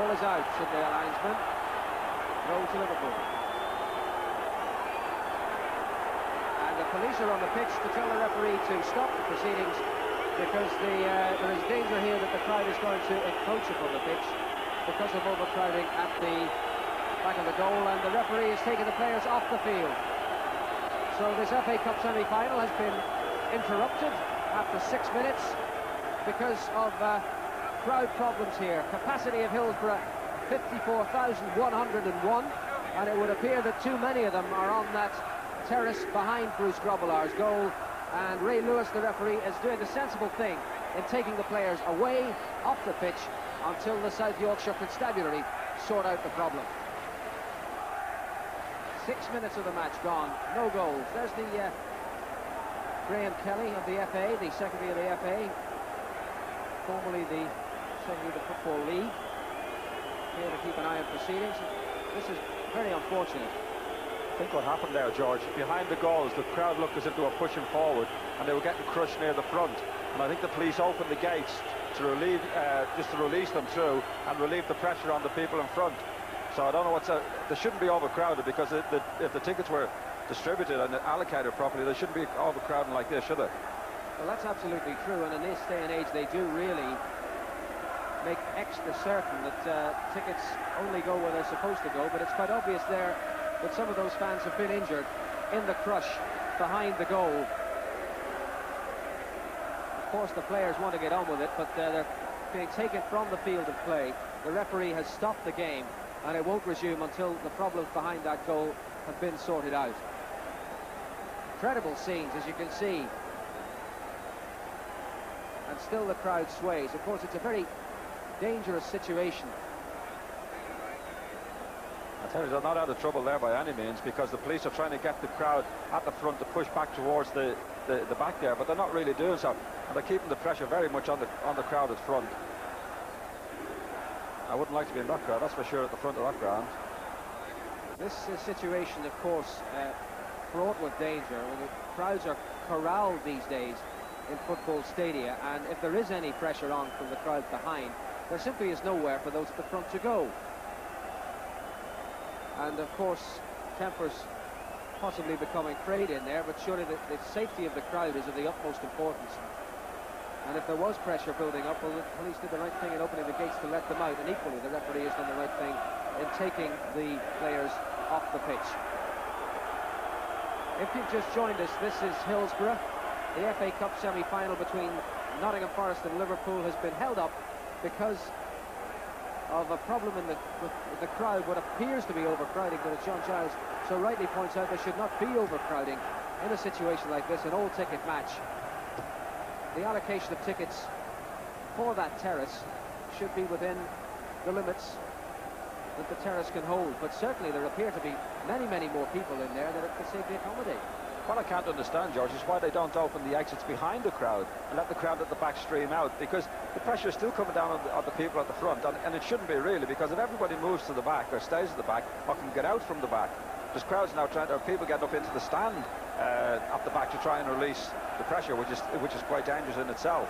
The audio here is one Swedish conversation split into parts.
Ball is out, said the linesman. Goal to Liverpool. And the police are on the pitch to tell the referee to stop the proceedings because the, uh, there is danger here that the crowd is going to encroach upon the pitch because of overcrowding at the back of the goal and the referee is taking the players off the field. So this FA Cup semi-final has been interrupted after six minutes because of uh, crowd problems here. Capacity of Hillsborough, 54,101, and it would appear that too many of them are on that terrace behind Bruce Grobbelaar's goal, and Ray Lewis, the referee, is doing the sensible thing in taking the players away off the pitch until the South Yorkshire Constabulary sort out the problem. Six minutes of the match gone, no goals. There's the uh, Graham Kelly of the FA, the Secretary of the FA, formerly the The Football League, here to keep an eye on proceedings. This is very unfortunate. I think what happened there, George, behind the goals, the crowd looked as if they were pushing forward and they were getting crushed near the front. And I think the police opened the gates to relieve, uh, just to release them through and relieve the pressure on the people in front. So I don't know what's a, they shouldn't be overcrowded because the, the, if the tickets were distributed and allocated properly, they shouldn't be overcrowding like this, should they? Well, that's absolutely true, and in this day and age, they do really make extra certain that uh, tickets only go where they're supposed to go, but it's quite obvious there that some of those fans have been injured in the crush behind the goal. Of course, the players want to get on with it, but uh, they're being taken from the field of play. The referee has stopped the game, and it won't resume until the problems behind that goal have been sorted out. Incredible scenes, as you can see. And still the crowd sways. Of course, it's a very dangerous situation. I tell you, they're not out of trouble there by any means because the police are trying to get the crowd at the front to push back towards the, the, the back there, but they're not really doing so. And they're keeping the pressure very much on the, on the crowd at front. I wouldn't like to be in that crowd, that's for sure, at the front of that ground. This uh, situation, of course, uh, fraught with danger. When the crowds are corralled these days in football stadia, and if there is any pressure on from the crowd behind, there simply is nowhere for those at the front to go. And of course, tempers possibly becoming frayed in there, but surely the, the safety of the crowd is of the utmost importance. And if there was pressure building up, well, the police did the right thing in opening the gates to let them out, and equally the referee has done the right thing in taking the players off the pitch. If you've just joined us, this is Hillsborough. The FA Cup semi-final between Nottingham Forest and Liverpool has been held up because of a problem in the, with the crowd, what appears to be overcrowding, but as John Giles so rightly points out, there should not be overcrowding in a situation like this, an all-ticket match. The allocation of tickets for that terrace should be within the limits that the terrace can hold, but certainly there appear to be many, many more people in there that it can safely accommodate. What I can't understand, George, is why they don't open the exits behind the crowd and let the crowd at the back stream out, because the pressure is still coming down on the, on the people at the front, and, and, it shouldn't be really, because if everybody moves to the back or stays at the back or can get out from the back, there's crowds now trying, or people getting up into the stand uh, at the back to try and release the pressure, which is which is quite dangerous in itself.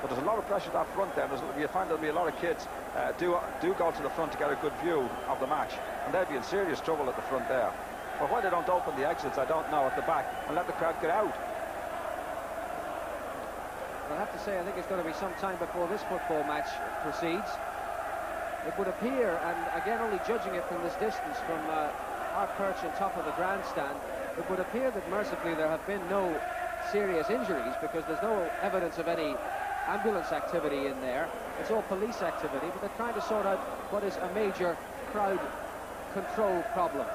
But there's a lot of pressure up front there. There's, you find there'll be a lot of kids uh, do do go to the front to get a good view of the match, and they'd be in serious trouble at the front there. But why they don't open the exits, I don't know, at the back, and let the crowd get out. I have to say, I think it's going to be some time before this football match proceeds. It would appear, and again, only judging it from this distance, from uh, our perch on top of the grandstand, it would appear that mercifully there have been no serious injuries because there's no evidence of any ambulance activity in there. It's all police activity, but they're trying to sort out what is a major crowd control problem.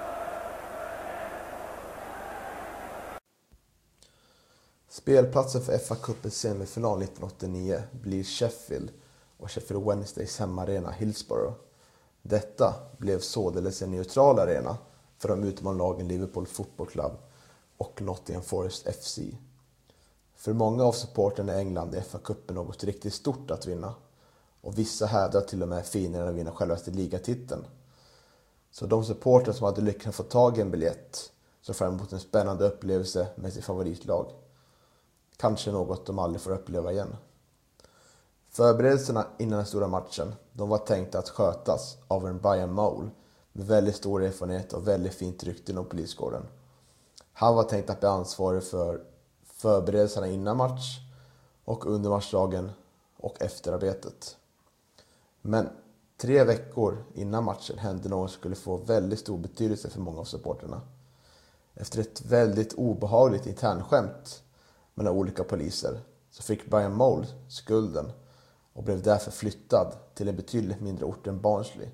Spelplatsen för FA-cupens semifinal 1989 blir Sheffield och Sheffield Wednesdays hemmaarena Hillsborough. Detta blev således en neutral arena för de utmanande lagen Liverpool Football Club och Nottingham Forest FC. För många av supporterna i England är FA-cupen något riktigt stort att vinna och vissa hävdar till och med finare än att vinna självaste ligatiteln. Så de supportrar som hade lyckats få tag i en biljett såg fram emot en spännande upplevelse med sitt favoritlag. Kanske något de aldrig får uppleva igen. Förberedelserna innan den stora matchen de var tänkta att skötas av en Brian Mole med väldigt stor erfarenhet och väldigt fint rykte inom poliskåren. Han var tänkt att bli ansvarig för förberedelserna innan match och under matchdagen och efterarbetet. Men tre veckor innan matchen hände något som skulle få väldigt stor betydelse för många av supporterna. Efter ett väldigt obehagligt internskämt mellan olika poliser så fick Brian Mole skulden och blev därför flyttad till en betydligt mindre ort än Barnsley.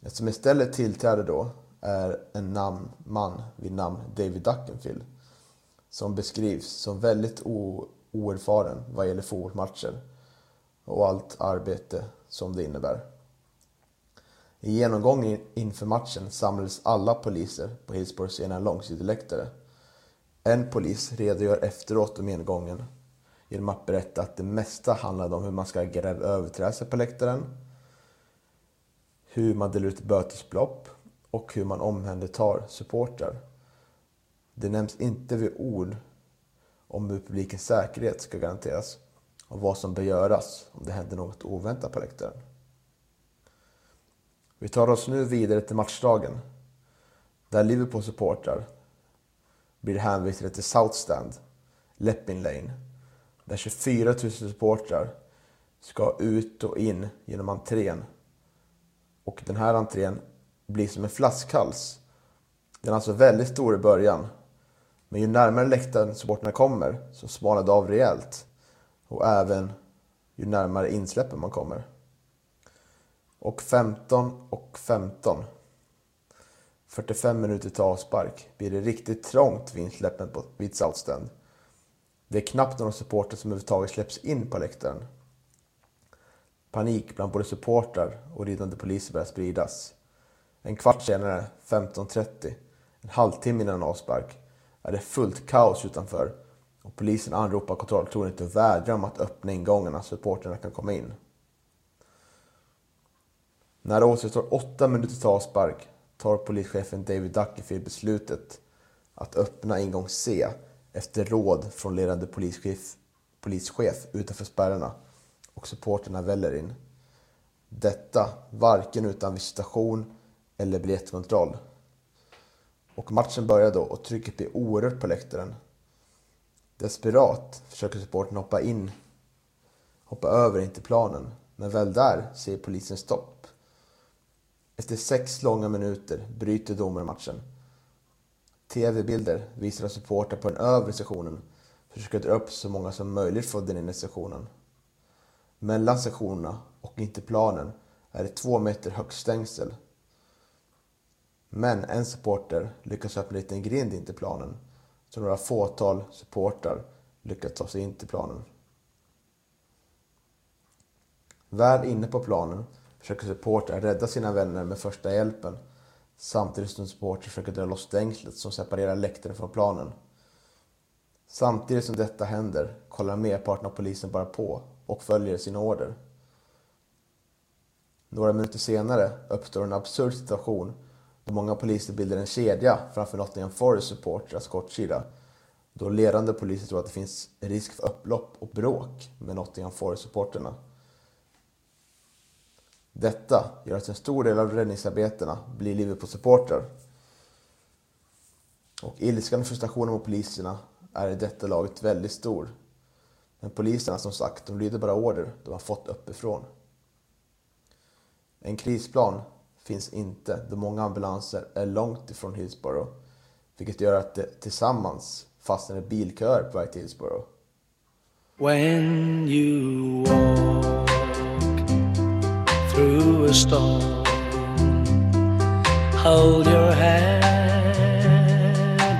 Det som istället tillträdde då är en namn, man vid namn David Duckenfield som beskrivs som väldigt oerfaren vad gäller fotbollsmatcher och allt arbete som det innebär. I genomgången inför matchen samlades alla poliser på Hillsborough scen en långsideläktare. En polis redogör efteråt om genomgången genom att berätta att det mesta handlade om hur man ska agera vid överträdelser på läktaren, hur man delar ut bötesbelopp och hur man omhändertar supportrar. Det nämns inte vid ord om hur publikens säkerhet ska garanteras och vad som bör göras om det händer något oväntat på läktaren. Vi tar oss nu vidare till matchdagen där Liverpools supportrar blir hänvisade till South Stand, Leppin Lane, där 24 000 supportrar ska ut och in genom entrén. Och den här entrén blir som en flaskhals. Den är alltså väldigt stor i början. Men ju närmare läktaren supporterna kommer så smalnar det av rejält. Och även ju närmare insläppen man kommer. Och 15 och 15. 45 minuter till avspark blir det riktigt trångt vid insläppen vid Southstand. Det är knappt några supportrar som överhuvudtaget släpps in på läktaren. Panik bland både supportrar och ridande poliser börjar spridas. En kvart senare, 15.30, en halvtimme innan avspark, är det fullt kaos utanför och polisen anropar kontrolltornet och vädjar om att öppna ingångarna så supportrarna kan komma in. När det återstår åtta minuter till avspark tar polischefen David Duckerfield beslutet att öppna ingång C efter råd från ledande polischef, polischef utanför spärrarna och supporterna väller in. Detta varken utan visitation eller biljettkontroll. Och matchen börjar då och trycket blir oerhört på läktaren. Desperat försöker supporten hoppa in, hoppa över in till planen. Men väl där säger polisen stopp. Efter sex långa minuter bryter domaren matchen. TV-bilder visar att supportrar på den övre sektionen försöker dra upp så många som möjligt från den inre sektionen. Mellan sektionerna och in till planen är det två meter högt stängsel men en supporter lyckas öppna en liten grind in till planen. Så några fåtal supportrar lyckas ta sig in till planen. Väl inne på planen försöker supportrar rädda sina vänner med första hjälpen samtidigt som supportrar försöker dra loss stängslet som separerar läktaren från planen. Samtidigt som detta händer kollar merparten av polisen bara på och följer sina order. Några minuter senare uppstår en absurd situation då många poliser bildar en kedja framför Nottingham Forest supportrars kortsida. Då ledande poliser tror att det finns risk för upplopp och bråk med Nottingham Forest-supporterna. Detta gör att en stor del av räddningsarbetena blir Liverpool-supportrar. Och ilskan och frustrationen mot poliserna är i detta laget väldigt stor. Men poliserna som sagt, de lyder bara order de har fått uppifrån. En krisplan finns inte då många ambulanser är långt ifrån Hillsborough. Vilket gör att det tillsammans fastnar i bilköer på väg till Hillsborough. When you walk through a storm Hold your head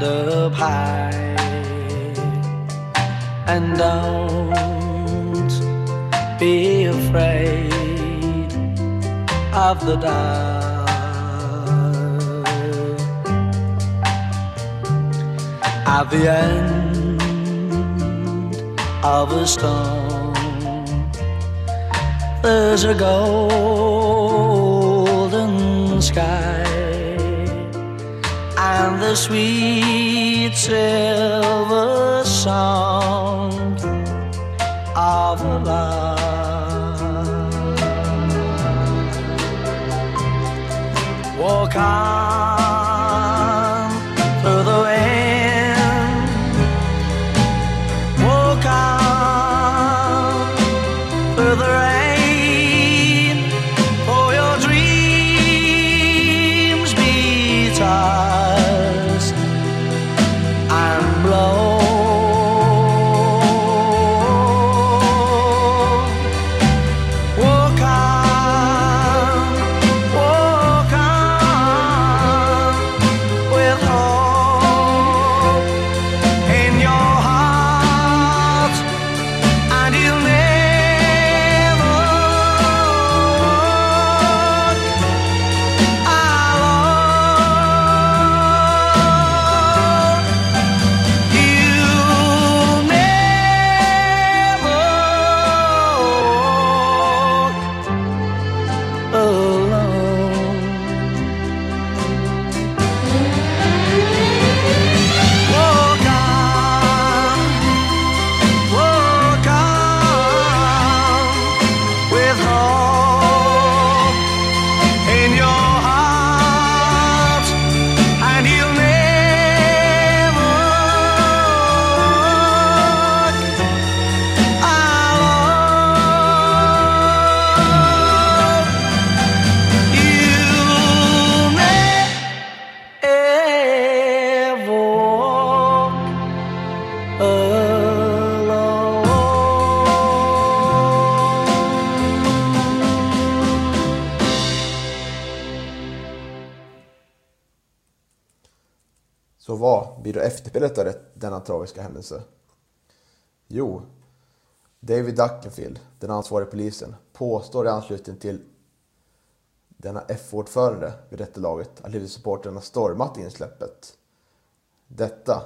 up high And don't be afraid of the dark. At the end of a storm, there's a golden sky and the sweet silver sound of love. Walk on. Efterspelet av denna tragiska händelse? Jo, David Duckenfield, den ansvarige polisen, påstår i anslutning till denna F-ordförande vid detta laget att Liverpool-supportrarna stormat insläppet. Detta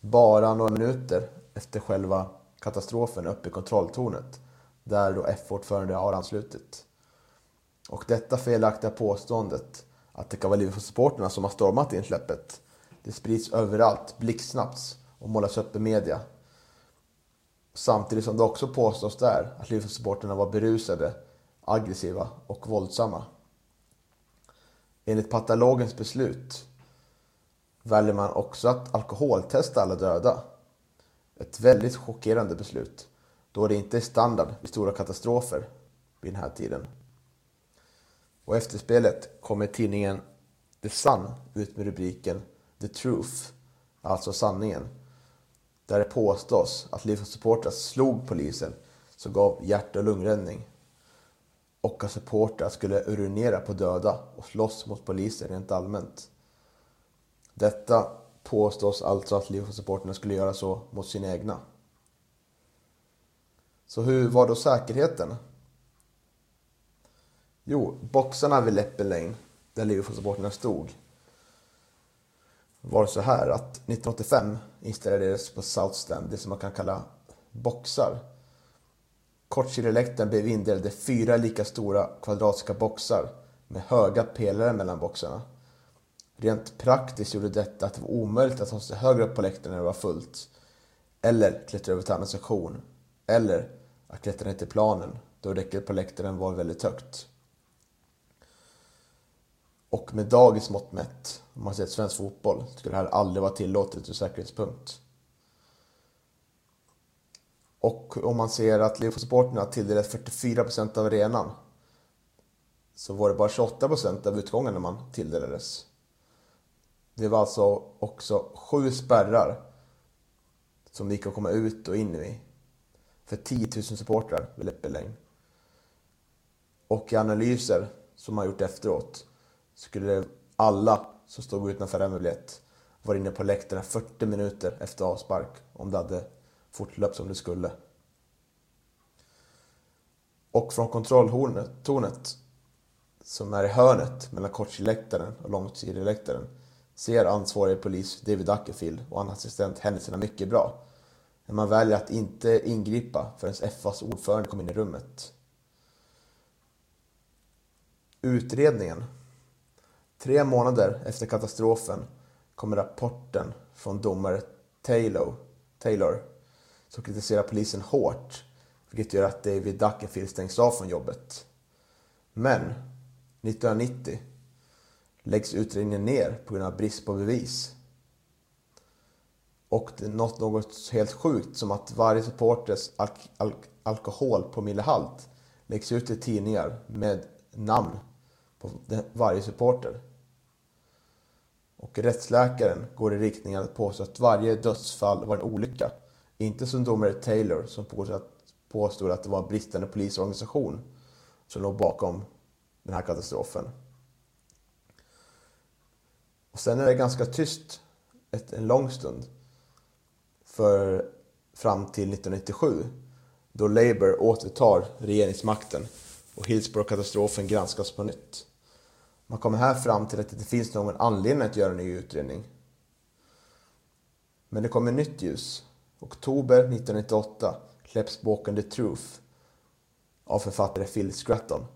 bara några minuter efter själva katastrofen uppe i kontrolltornet där då F-ordförande har anslutit. Och detta felaktiga påståendet att det kan vara Liverpool-supportrarna som har stormat insläppet det sprids överallt, blixtsnabbt och målas upp i media. Samtidigt som det också påstås där att Liverpool-supporterna var berusade, aggressiva och våldsamma. Enligt patologens beslut väljer man också att alkoholtesta alla döda. Ett väldigt chockerande beslut, då det inte är standard vid stora katastrofer vid den här tiden. Och efter spelet kommer tidningen The Sun ut med rubriken The Truth, alltså sanningen. Där det påstås att Liverpool-supportrar slog polisen som gav hjärt och lungräddning. Och att supportrar skulle urinera på döda och slåss mot polisen rent allmänt. Detta påstås alltså att Liverpool-supportrarna skulle göra så mot sina egna. Så hur var då säkerheten? Jo, boxarna vid Leppin där Liverpool-supportrarna stod, var det så här att 1985 installerades på South Stand det som man kan kalla boxar. Kortsidesläktaren blev indelad i fyra lika stora kvadratiska boxar med höga pelare mellan boxarna. Rent praktiskt gjorde detta att det var omöjligt att ta sig högre upp på läktaren när det var fullt. Eller klättra över till annan sektion. Eller att klättra ner till planen då räcket på läktaren var väldigt högt. Och med dagens mått mätt, om man ser till svensk fotboll, skulle det här aldrig vara tillåtet ur säkerhetspunkt. Och om man ser att Liverpool-supportrarna tilldelades 44 procent av arenan så var det bara 28 procent av utgången när man tilldelades. Det var alltså också sju spärrar som det gick att komma ut och in i för 10 000 supportrar vid Leppeläng. Och i analyser som man gjort efteråt skulle alla som stod utanför en var inne på läktaren 40 minuter efter avspark om det hade fortlöpt som det skulle. Och från kontrolltornet som är i hörnet mellan kortsidläktaren och långsidläktaren ser ansvarig polis David Ackerfield och hans assistent händelserna mycket bra. Men man väljer att inte ingripa förrän FAs ordförande kom in i rummet. Utredningen. Tre månader efter katastrofen kommer rapporten från domare Taylor, Taylor som kritiserar polisen hårt vilket gör att David Duckenfield stängs av från jobbet. Men 1990 läggs utredningen ner på grund av brist på bevis. Och det är något, något helt sjukt som att varje supporters alk alk alkoholpromillehalt läggs ut i tidningar med namn på varje supporter. Och rättsläkaren går i riktningen att påstå att varje dödsfall var en olycka. Inte som domare Taylor som påstod att det var en bristande polisorganisation som låg bakom den här katastrofen. Och sen är det ganska tyst ett, en lång stund. För fram till 1997 då Labour återtar regeringsmakten och Hillsborough-katastrofen granskas på nytt. Man kommer här fram till att det inte finns någon anledning att göra en ny utredning. Men det kommer nytt ljus. Oktober 1998 släpps boken The Truth av författare Phil Scratton,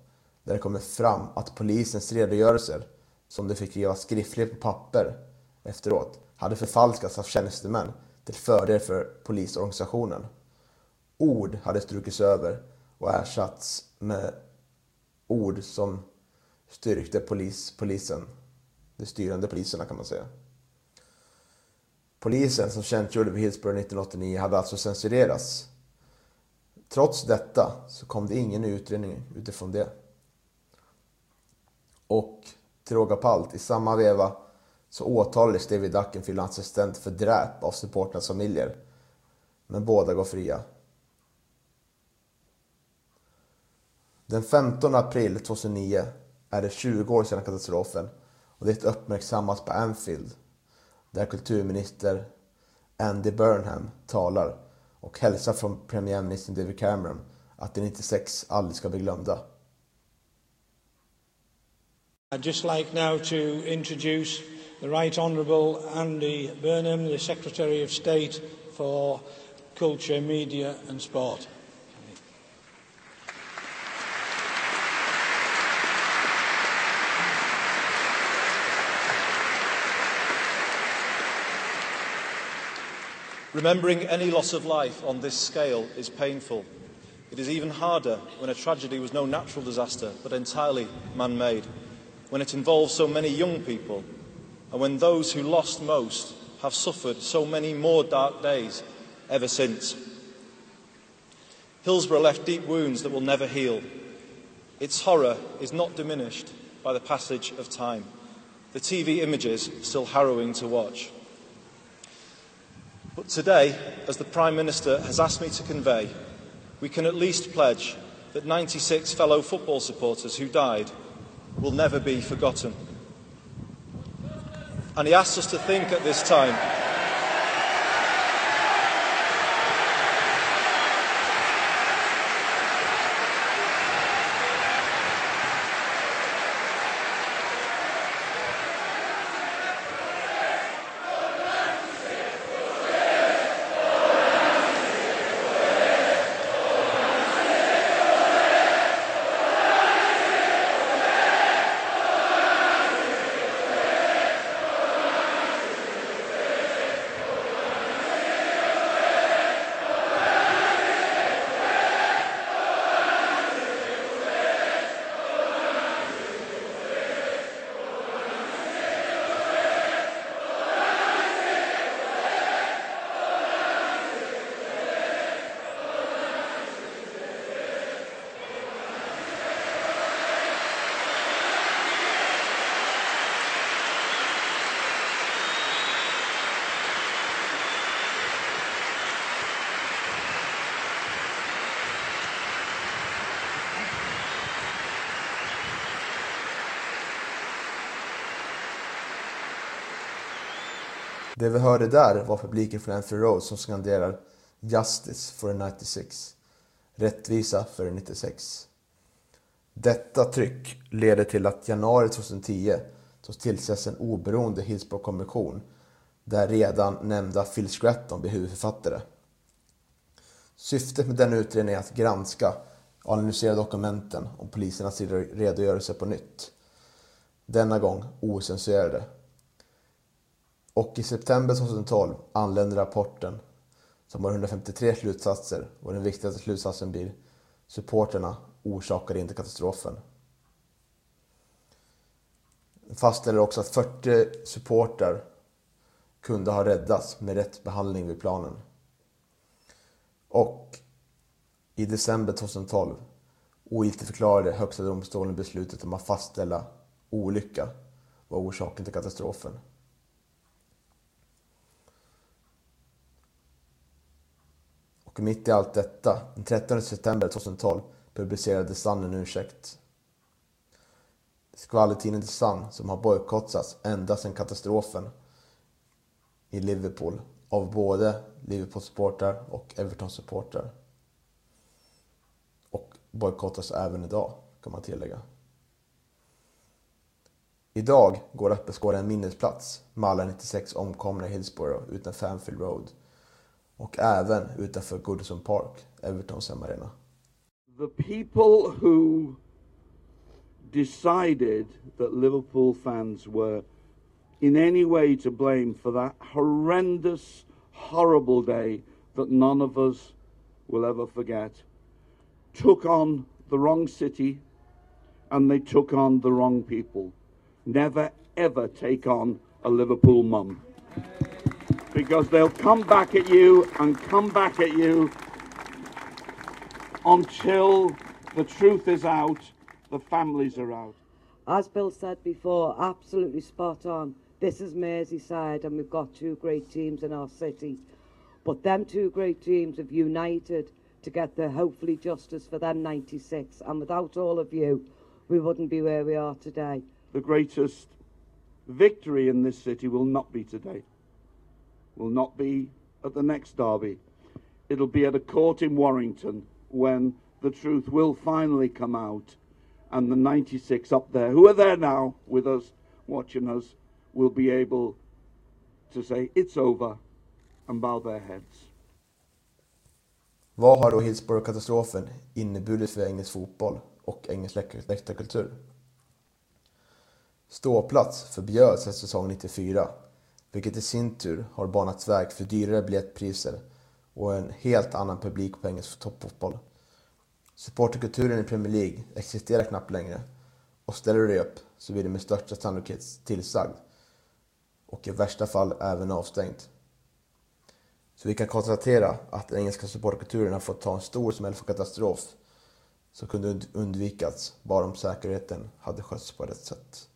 där det kommer fram att polisens redogörelser, som de fick skriva skriftligt på papper efteråt, hade förfalskats av tjänstemän till fördel för polisorganisationen. Ord hade strukits över och ersatts med ord som styrkte polis, polisen, de styrande poliserna kan man säga. Polisen som tjänstgjorde vid Hillsborough 1989 hade alltså censurerats. Trots detta så kom det ingen utredning utifrån det. Och till råga på allt, i samma veva så åtalades David Duckenfield och hans assistent för dräp av supportrarnas familjer. Men båda går fria. Den 15 april 2009 är det 20 år sedan katastrofen och det uppmärksammas på Anfield där kulturminister Andy Burnham talar och hälsar från premiärministern David Cameron att det 96 aldrig ska bli glömda. I'd just like now to introduce the Right Honourable Andy Burnham, the Secretary of State for Culture, Media and Sport. Remembering any loss of life on this scale is painful. It is even harder when a tragedy was no natural disaster but entirely man made, when it involves so many young people, and when those who lost most have suffered so many more dark days ever since. Hillsborough left deep wounds that will never heal. Its horror is not diminished by the passage of time. The TV images still harrowing to watch. But today, as the Prime Minister has asked me to convey, we can at least pledge that 96 fellow football supporters who died will never be forgotten. And he asks us to think at this time Det vi hörde där var publiken från Anthony Road som skanderar “Justice for the 96”. Rättvisa för 96. Detta tryck leder till att januari 2010 så tillsätts en oberoende Hillsborough-kommission där redan nämnda Phil Scratton blir huvudförfattare. Syftet med denna utredning är att granska och analysera dokumenten om polisernas redogörelse på nytt. Denna gång ocensurerade. Och i september 2012 anländer rapporten som har 153 slutsatser och den viktigaste slutsatsen blir supporterna orsakade inte katastrofen. Den fastställer också att 40 supportrar kunde ha räddats med rätt behandling vid planen. Och i december 2012 ogiltigförklarade Högsta domstolen beslutet om att fastställa olycka var orsaken till katastrofen. Och mitt i allt detta, den 13 september 2012, publicerade The Sun en ursäkt. Skvallertidningen The Sun, som har bojkottats ända sedan katastrofen i Liverpool av både Liverpool-supportrar och Everton-supportrar. Och bojkottas även idag, kan man tillägga. Idag går att en minnesplats med alla 96 omkomna i Hillsborough utanför Anfield Road och även utanför Goodison Park, Evertons hemmaarena. The people who decided that Liverpool fans were in any way to blame for that horrendous, horrible day that none of us will ever forget took on the wrong city and they took on the wrong people. Never ever take on a Liverpool mum. Because they'll come back at you and come back at you until the truth is out, the families are out. As Bill said before, absolutely spot on. This is Merseyside, and we've got two great teams in our city. But them two great teams have united to get the hopefully justice for them 96. And without all of you, we wouldn't be where we are today. The greatest victory in this city will not be today, will not be at the next derby. It'll be at a court in Warrington when the truth will finally come out and the 96 up there, who are there now with us, watching us, will be able to say it's over and bow their heads. Vad har då Hillsborough-katastrofen inneburit för engelsk fotboll och engelsk läk- läktarkultur? Ståplats förbjöds efter säsong 94, vilket i sin tur har banat väg för dyrare biljettpriser och en helt annan publik på engelsk toppfotboll. Supporterkulturen i Premier League existerar knappt längre och ställer du dig upp så blir du med största sannolikhet tillsagd och i värsta fall även avstängd. Så vi kan konstatera att den engelska supporterkulturen har fått ta en stor smäll för katastrof som kunde und- undvikats bara om säkerheten hade skötts på rätt sätt.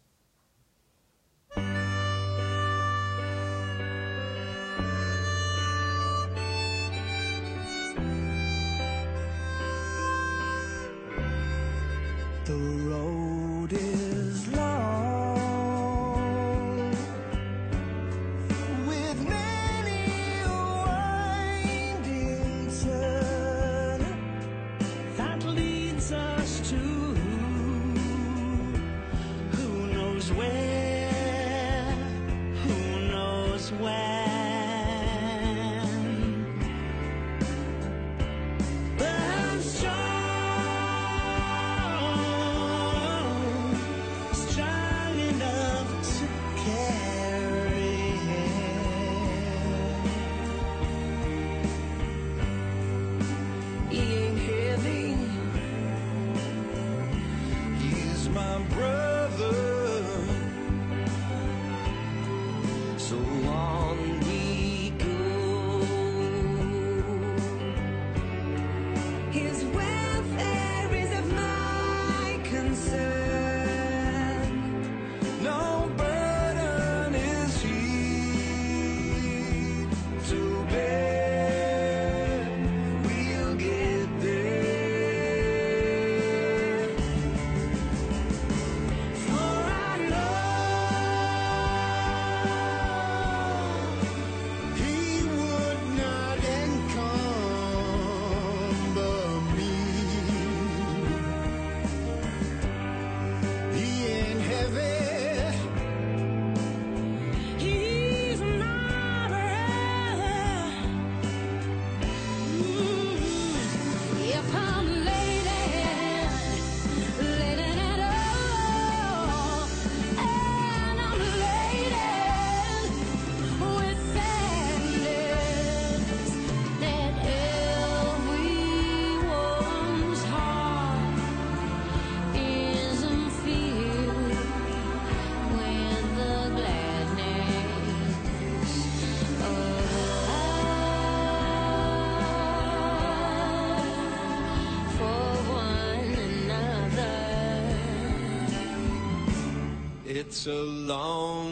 It's a long, long